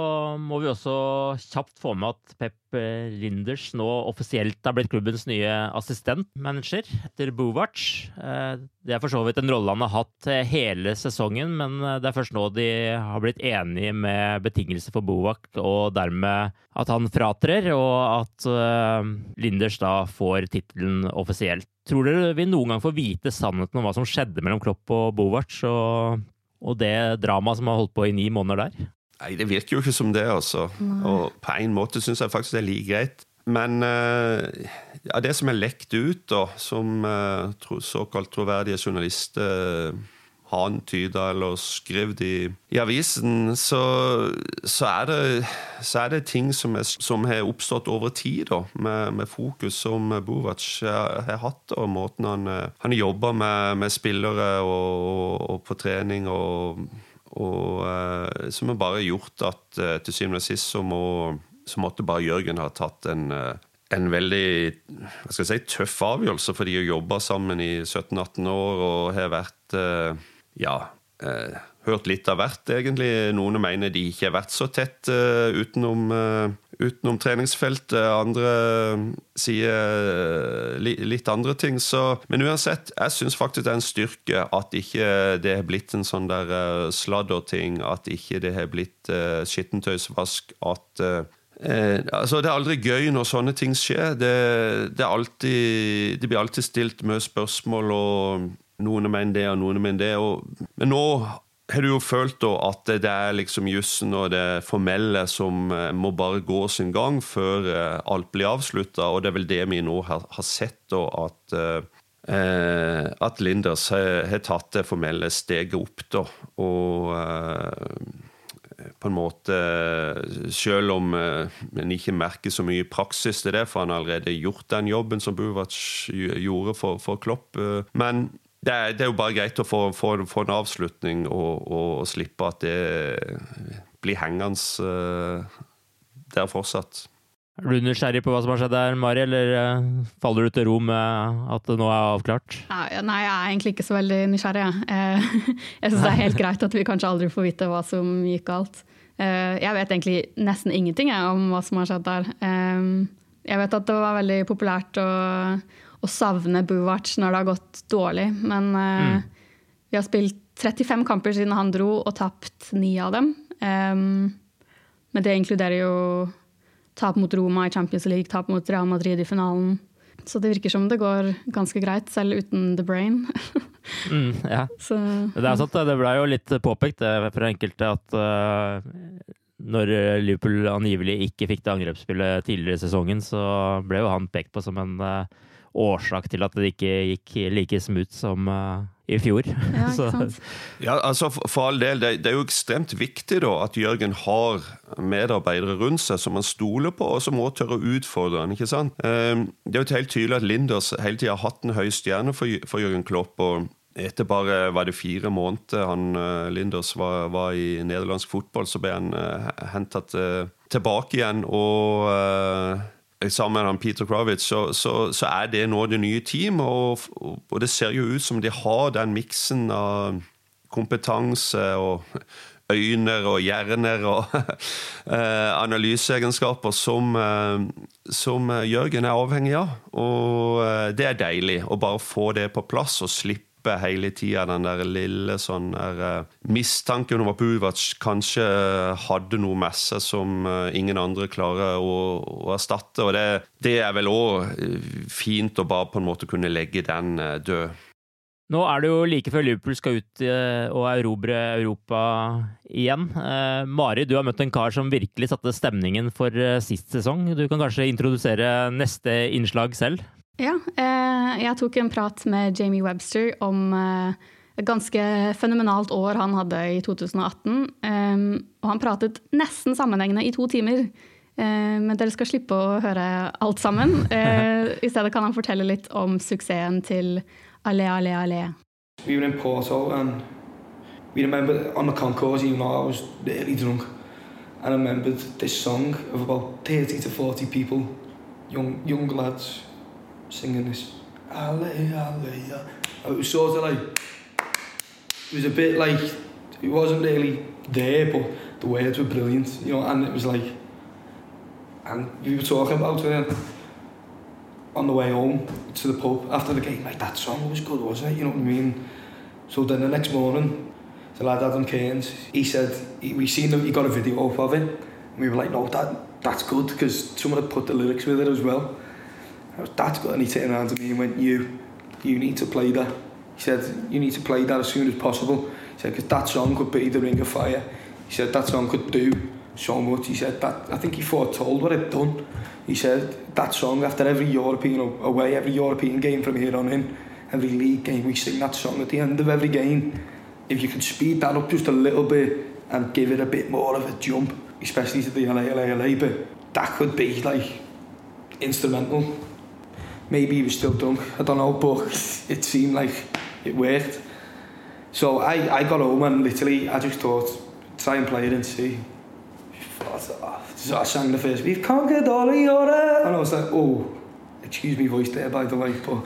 må vi også kjapt få med at Pep Linders nå offisielt har blitt klubbens nye assistentmanager etter Bovac. Eh, det er for så vidt en rolle han har hatt hele sesongen, men det er først nå de har blitt enige med betingelser for Bovac, og dermed at han fratrer, og at eh, Linders da får tittelen offisielt. Tror dere vi noen gang får vite sannheten om hva som skjedde mellom Klopp og Bovac? og og det dramaet som har holdt på i ni måneder der? Nei, det virker jo ikke som det, altså. Nei. Og på en måte syns jeg faktisk det er like greit. Men uh, ja, det som er lekt ut, da, som uh, tro, såkalt troverdige journalister har antyda eller skrevet i, i avisen, så, så, er det, så, er det, ting som, er, som har oppstått over tid, da, med, med fokus som Buvac har hatt, og måten han, han jobber med, med spillere og, og, på trening. og, og uh, Som har bare gjort at uh, til syvende og sist så, må, så måtte bare Jørgen ha tatt en uh, en veldig si, tøff avgjørelse, for de har jobba sammen i 17-18 år og har vært ja, eh, hørt litt av hvert, egentlig. Noen mener de ikke har vært så tett uh, utenom, uh, utenom, treningsfeltet. Andre sier li, litt andre ting. Så, men uansett, jeg syns faktisk det er en styrke at ikke det har blitt en sånn der uh, sladderting. At ikke det har blitt uh, skittentøysvask. At Eh, altså Det er aldri gøy når sånne ting skjer. Det, det, alltid, det blir alltid stilt mye spørsmål, og noen mener det, og noen mener det. Og, men nå har du jo følt da at det er liksom jussen og det formelle som eh, må bare gå sin gang før eh, alt blir avslutta, og det er vel det vi nå har, har sett, da, at eh, at Linders har, tatt det formelle steget opp, da. Og eh, på en måte Selv om eh, en ikke merker så mye praksis til det, for han har allerede gjort den jobben som Buvac gjorde for, for Klopp. Eh, men det er, det er, jo bare greit å få, få, få en avslutning og, og, og, slippe at det blir hengende uh, der fortsatt. Er du nysgjerrig på hva som har skjedd der, Mari, eller uh, faller du til ro med at det nå er avklart? Nei, jeg er egentlig ikke så veldig nysgjerrig. Uh, jeg syns det er helt greit at vi kanskje aldri får vite hva som gikk galt. Jeg vet egentlig nesten ingenting om hva som har skjedd der. Jeg vet at det var veldig populært å å savne Buvac når det har gått dårlig. Men uh, mm. vi har spilt 35 kamper siden han dro, og tapt ni av dem. Um, men det inkluderer jo tap mot Roma i Champions League, tap mot Real Madrid i finalen. Så det virker som det går ganske greit, selv uten The Brain. mm, ja. Så, det er sant, det ble jo litt påpekt for enkelte at uh, når Liverpool angivelig ikke fikk det angrepsspillet tidligere i sesongen, så ble jo han pekt på som en uh, årsak til at det ikke gikk like smooth som uh, i fjor. Ja, ja, altså For all del, det, det, er jo ekstremt viktig da at Jørgen har medarbeidere rundt seg som han stoler på, og som må tørre å utfordre han, ikke sant? Um, det er jo helt tydelig at Linders hele tida har hatt en høy stjerne for, for Jørgen Klopp. og etter bare var det fire måneder han, uh, Linders var, var, i nederlandsk fotball, så ble han uh, hentet uh, tilbake igjen. og uh, sammen med Peter Kravitz, så, så, så, er det nå det nye teamet. Og, og, det ser jo ut som de har den miksen av kompetanse og øyne og hjerner og analyseegenskaper som, som Jørgen er avhengig av. Og det er deilig å bare få det på plass og slippe hele tida den der lille sånn der, uh, mistanken om at Buvac kanskje hadde noe med som uh, ingen andre klarer å, å erstatte. Og det, det er vel òg fint å bare på en måte kunne legge den død. Nå er det jo like før Liverpool skal ut og erobre Europa igjen. Eh, Mari, du har møtt en kar som virkelig satte stemningen for sist sesong. Du kan kanskje introdusere neste innslag selv? Ja, eh, jeg tok en prat med Jamie Webster om eh, et ganske fenomenalt år han hadde i 2018. Eh, og han pratet nesten sammenhengende i to timer. Men dere skal slippe å høre alt sammen. I stedet kan han fortelle litt om suksessen til Allé, allé, allé. We were in Porto and we remember on the concourse, even though I was really drunk, and I remembered this song of about 30 to 40 people, young, young lads, singing this. Alley, it was sort of like, it was a bit like, it wasn't really there, but the words were brilliant, you know, and it was like, and we were talking about it on the way home to the pub after the game, like that song was good, wasn't it? You know what I mean? So then the next morning, the lad Adam Cairns, he said, he, we seen that he got a video up of it, and we were like, no, that that's good, because someone had put the lyrics with it as well. was, Dad's got, and he turned around to me and went, you, you need to play that. He said, you need to play that as soon as possible. He said, because that song could be the ring of fire. He said, that song could do so much. He said, that I think he foretold what it done. He said, that song, after every European away, every European game from here on in, every league game, we sing that song at the end of every game. If you can speed that up just a little bit and give it a bit more of a jump, especially to the LA, LA, LA, but that could be like instrumental maybe he was still drunk, I don't know, but it seemed like it worked. So I, I got home and literally I just thought, try and play it and see. So I sang the first, we've conquered all of Europe. And I was like, oh, excuse me voice there by the way, but,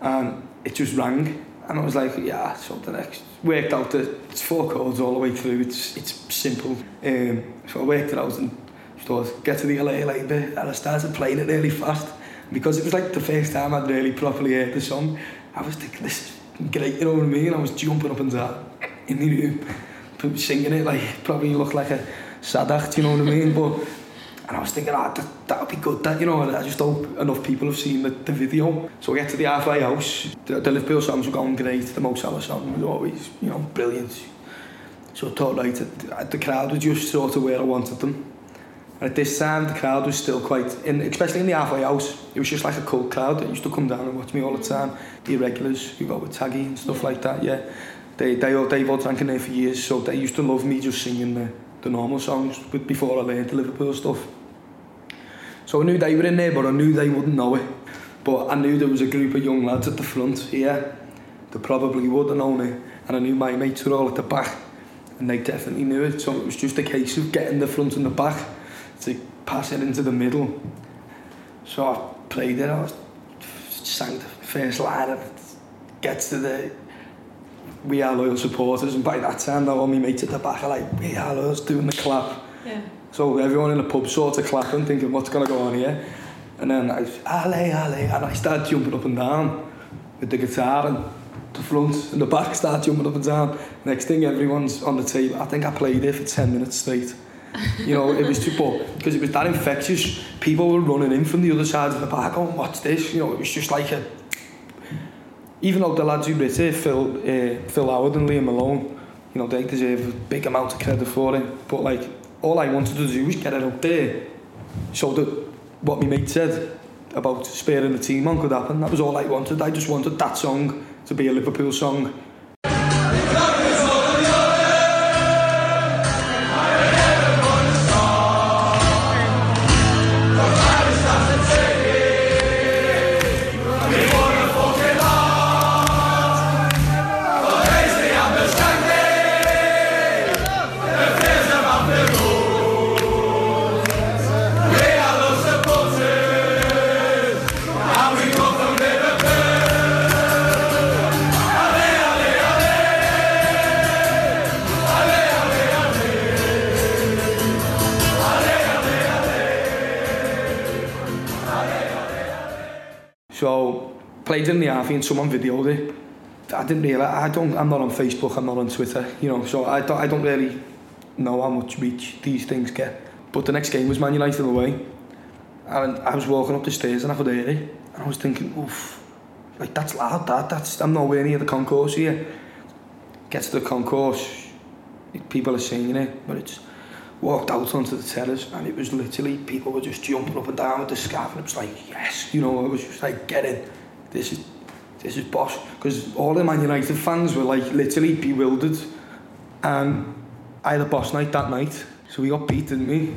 and it just rang. And I was like, yeah, so the next, worked out that it's four chords all the way through, it's it's simple. Um, so I worked it out and thought, get to the LA, LA bit, and I started playing it really fast. Because it was like the first time I'd really properly heard the song. I was thinking, this is great, you know what I mean? I was jumping up and down in the room, singing it like, probably looked like a sad act, you know what I mean? But, and I was thinking, ah, oh, that, would be good, that, you know, I just hope enough people have seen the, the video. So we get to the halfway house, the, the Liverpool songs were going great, the Mo Salah song was always, you know, brilliant. So I thought, right, the crowd was just sort of where I wanted them. And at this time, the crowd was still quite, in, especially in the halfway house, it was just like a cool crowd that used to come down and watch me all the time. The irregulars who go with Taggy and stuff like that, yeah. They, they, all, they've all drank in there for years, so they used to love me just singing the, the normal songs before I learned the Liverpool stuff. So I knew they were in there, but I knew they wouldn't know it. But I knew there was a group of young lads at the front here that probably would have known it. And I knew my mates were all at the back, and they definitely knew it. So it was just a case of getting the front and the back to pass it into the middle. So I played it, I was, sang the first line and gets to the we are loyal supporters and by that time all my mates at the back are like we are loyals doing the clap. Yeah. so everyone in the pub sort of clapping thinking what's going to go on here? And then I ale ale and I start jumping up and down with the guitar and the front and the back start jumping up and down. Next thing everyone's on the table. I think I played it for 10 minutes straight. You know, it was too, but because it was that infectious, people were running in from the other side of the park going, what's this? You know, it was just like a, even though the lads who wrote it, Phil, uh, Phil Howard and Liam Malone, you know, they deserve a big amount of credit for it. But like, all I wanted to do was get it out there so that what my mate said about sparing the team on could happen. That was all I wanted. I just wanted that song to be a Liverpool song half and someone videoed it. I didn't really. I don't. I'm not on Facebook. I'm not on Twitter. You know. So I don't. I don't really know how much reach these things get. But the next game was Man United away, and I was walking up the stairs and I could hear it, and I was thinking, oof, like that's loud. That that's. I'm nowhere near the concourse here. Get to the concourse, people are singing it, but it's walked out onto the terrace and it was literally people were just jumping up and down with the scarf and it was like yes you know it was just like get in this is this is boss. Because all the Man United fans were like literally bewildered. And I had a boss night that night. So we got beat, didn't we?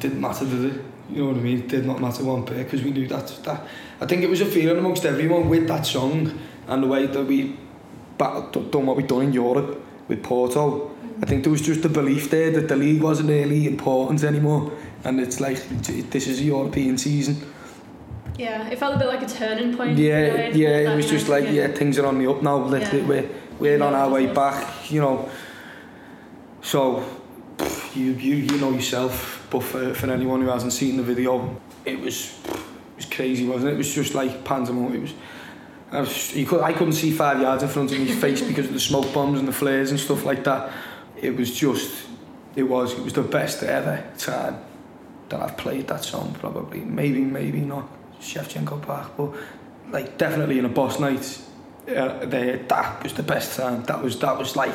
Didn't matter, did it? You know what I mean? It did not matter one bit because we knew that, that. I think it was a feeling amongst everyone with that song and the way that we battled, done what we done in Europe with Porto. I think there was just the belief there that the league wasn't really important anymore. And it's like, this is a European season. Yeah, it felt a bit like a turning point. Yeah, yeah, it was just like, yeah, things are on the up now. Yeah. we're, we're on our way back, you know. So, you, you, you know yourself, but for, for anyone who hasn't seen the video, it was, it was crazy, wasn't it? It was just like pandemonium. It was, I, was, could, I couldn't see five yards in front of my face because of the smoke bombs and the flares and stuff like that. It was just, it was, it was the best ever time that I've played that song, probably. Maybe, maybe not. Shevchenko Park, but like definitely in a boss night, uh, they, that was the best time. That was that was like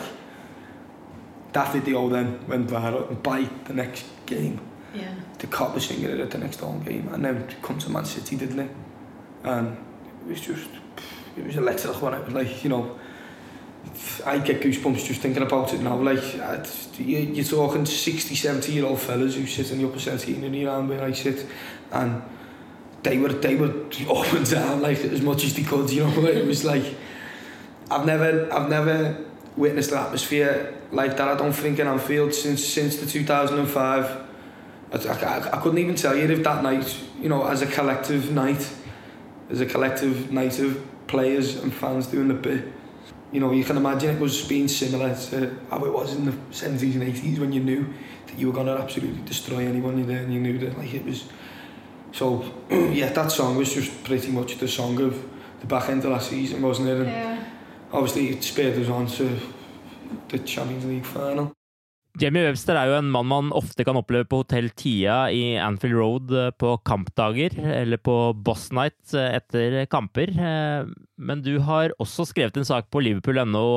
that video then went viral and by the next game. Yeah. The cop was singing it at the next home game and then come to Man City, didn't it? And it was just, it was electric when it was like, you know, I get goosebumps just thinking about it now. Like, you're talking 60, 70 year old fellas who sit in the upper 17 and around where I sit and they were they were up and down like as much as they could. You know, it was like I've never I've never witnessed an atmosphere like that. I don't think in Anfield since since the 2005. I, I, I couldn't even tell you if that night, you know, as a collective night, as a collective night of players and fans doing the bit. You know, you can imagine it was being similar to how it was in the 70s and 80s when you knew that you were going to absolutely destroy anyone you there and you knew that like it was So, yeah, that song was just pretty much the song of the back end of last season, wasn't it? And yeah. Obviously, it spurred us on to the Champions League final. Jamie Webster er jo en mann man ofte kan oppleve på Hotell Tia i Anfield Road eh, på kampdager, eller på Boss Night eh, etter kamper. Eh, men du har også skrevet en sak på liverpool.no,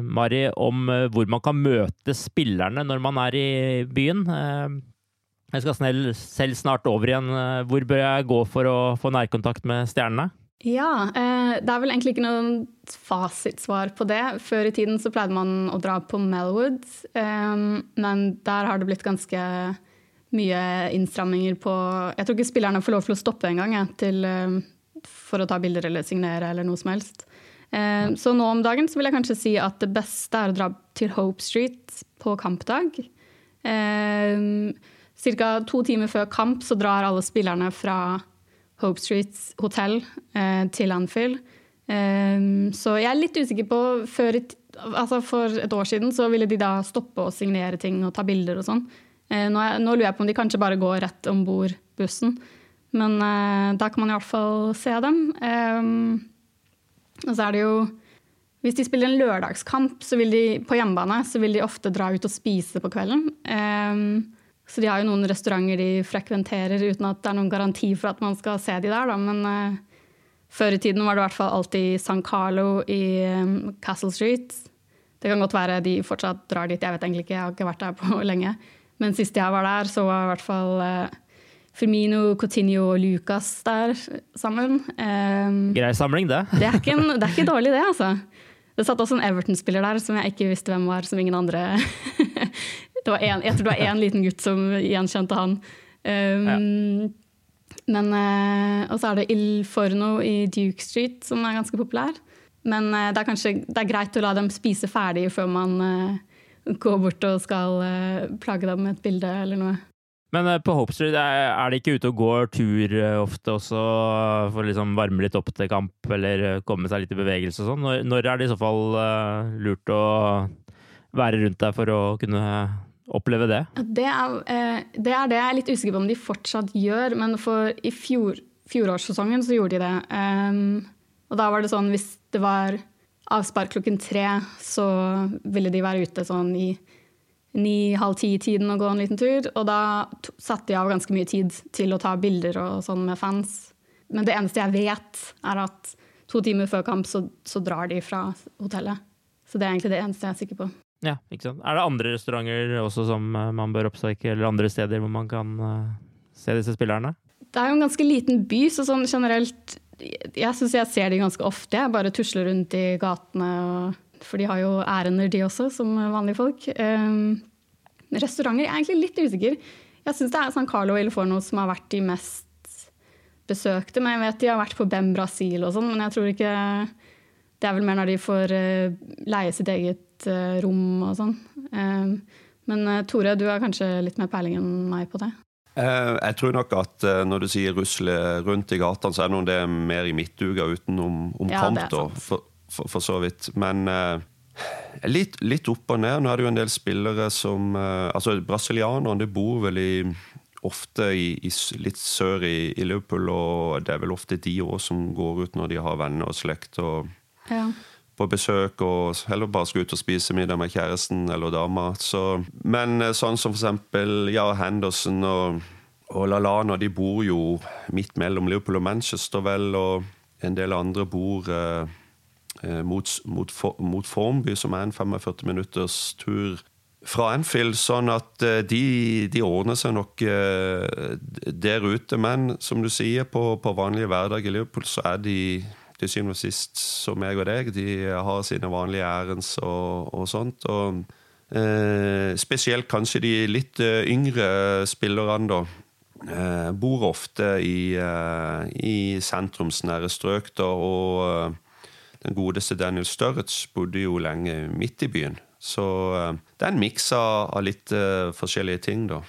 Mari, om hvor man kan møte spillerne når man er i byen. Jeg skal selv snart over igjen. Hvor bør jeg gå for å få nærkontakt med stjernene? Ja, eh, det er vel egentlig ikke noen fasitsvar på det. Før i tiden så pleide man å dra på Melwood, eh, men der har det blitt ganske mye innstramminger på Jeg tror ikke spillerne får lov til å stoppe engang eh, for å ta bilder eller signere eller noe som helst. Så nå om dagen så vil jeg kanskje si at det beste er å dra til Hope Street på kampdag. Ca. to timer før kamp så drar alle spillerne fra Hope Street hotell eh, til Anfield. Um, så jeg er litt usikker på før, altså For et år siden så ville de da stoppe å signere ting og ta bilder og sånn. Uh, nå, nå, lurer jeg på om de kanskje bare går rett om bord bussen. Men uh, da kan man i hvert fall se dem. Um, og så er det jo Hvis de spiller en lørdagskamp så vil de, på hjemmebane, så vil de ofte dra ut og spise på kvelden. Um, så de har jo noen restauranter de frekventerer uten at det er noen garanti for at man skal se de der, da. Men uh, før i tiden var det i hvert fall alltid San Carlo i um, Castle Street. Det kan godt være de fortsatt drar dit, jeg vet egentlig ikke, jeg har ikke vært der på lenge. Men sist jeg var der, så var i hvert fall uh, Firmino, Coutinho og Lucas der sammen. Um, Grei samling, det. det, er en, det, er ikke dårlig, det, altså. Det satt også en Everton-spiller der som jeg ikke visste hvem var, som ingen andre var en, jeg tror det var én liten gutt som gjenkjente han. Um, ja. Men, uh, og så er det Il Forno i Duke Street som er ganske populær. Men uh, det er kanskje det er greit å la dem spise ferdig før man uh, går bort og skal plage dem med et bilde eller noe. Men på Hope Street er de ikke ute og går tur ofte også for å liksom varme litt opp til kamp eller komme seg litt i bevegelse og sånn? Når, når, er det i så fall lurt å være rundt der for å kunne oppleve det? Det er, eh, det er, det jeg er litt usikker på om de fortsatt gjør. Men for i fjor, fjorårssesongen så gjorde de det. Um, og da var det sånn hvis det var avspark klokken tre, så ville de være ute sånn i ni-halv ti-tiden og gå en liten tur. Og da satte de av ganske mye tid til å ta bilder og sånn med fans. Men det eneste jeg vet, er at to timer før kamp så, så drar de fra hotellet. Så det er egentlig det eneste jeg er sikker på. Ja, ikke sant. Er det andre restauranter også som eh, man bør oppsøke, eller andre steder hvor man kan uh, se disse spillerne? Det er jo en ganske liten by, så sånn generelt Jeg syns jeg ser de ganske ofte. Jeg bare tusler rundt i gatene, for de har jo ærender, de også, som vanlige folk. Um, restauranter Jeg er egentlig litt usikker. Jeg syns det er San Carlo og Ilforno som har vært de mest besøkte. Men jeg vet de har vært på Bem Brasil og sånn, men jeg tror ikke Det er vel mer når de får uh, leie sitt eget uh, rom og sånn. Um, men uh, Tore, du har kanskje litt mer peiling enn meg på det? Jeg tror nok at når du sier rusle rundt i gatene, så er det, det mer i midtuka utenom om ja, da, for, for, for, så vidt. Men litt, litt, opp og ned. Nå er det jo en del spillere som Altså, brasilianerne bor vel i ofte i, i, litt sør i, i, Liverpool, og det er vel ofte de òg som går ut når de har venner og slekt og ja. På besøk, og heller bare skal ut og spise middag med kjæresten eller dama. Så, men eh, sånn som for eksempel ja, Henderson og, og Lalana, de bor jo midt mellom Liverpool og Manchester, vel, og en del andre bor eh, eh mot, mot, mot Formby, som er en 45 minutters tur fra Anfield, sånn at eh, de, de, ordner seg nok der ute. Men som du sier, på, på vanlige hverdag i Liverpool så er de til syvende og sist som meg og deg. De har sine vanlige ærends og, og sånt. og eh, Spesielt kanskje de litt eh, yngre spillerne, da. Eh, bor ofte i, eh, i sentrumsnære strøk, da, og den godeste Daniel Sturridge bodde jo lenge midt i byen. Så eh, det er en miks av, litt uh, forskjellige ting, da.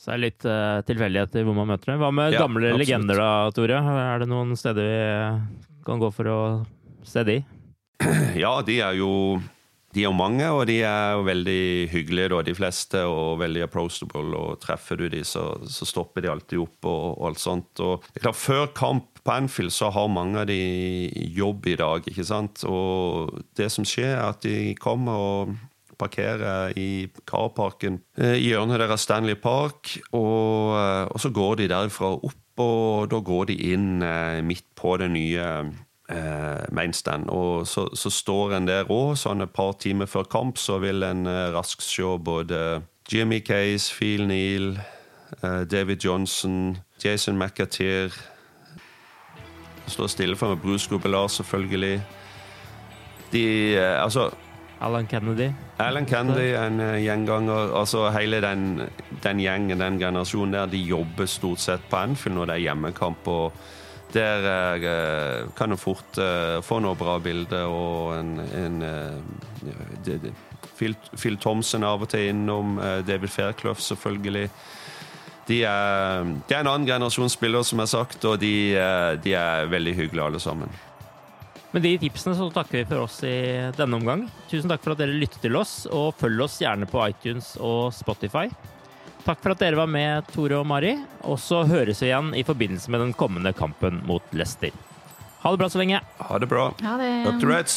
Så det er litt uh, tilfeldigheter hvor man møter dem. Hva med ja, gamle absolutt. legender da, Tore? Er det noen steder vi kan gå for å se de? Ja, de er jo de er mange, og de er jo veldig hyggelige, da, de fleste, og veldig approachable. og Treffer du de, så, så stopper de alltid opp og, og alt sånt. Og det er klart, Før kamp på Anfield så har mange av de jobb i dag, ikke sant. Og det som skjer, er at de kommer og parkerer i carparken eh, i hjørnet deres Stanley Park. Og, eh, og, så går de derfra opp, og da går de inn eh, midt på det nye eh, mainstand. Og så, så, står en der òg, sånn et par timer før kamp, så vil en raskt se både Jimmy Case, Phil Neal, David Johnson, Jason McAteer Står stille for meg Bruce Gobelard, selvfølgelig. De Altså Alan Kennedy. Alan Kennedy, en uh, gjenganger. Altså Hele den, den, gjengen, den generasjonen der, de jobber stort sett på Anfield når det er hjemmekamp. og Der uh, kan du fort uh, få noe bra bilder og en, en de, de, Phil, Phil, Thompson av og til innom. David Fairclough, selvfølgelig. De er, de er en annen generasjon spillere, som har sagt, og de, de er veldig hyggelige alle sammen. Med de tipsene så takker vi for oss i denne omgang. Tusen takk for at dere lyttet til oss, og følg oss gjerne på iTunes og Spotify. Takk for at dere var med, Tore og Mari. Og så høres vi igjen i forbindelse med den kommende kampen mot Leicester. Ha det bra så lenge. Ha det bra. Ha det. Dr. Reds.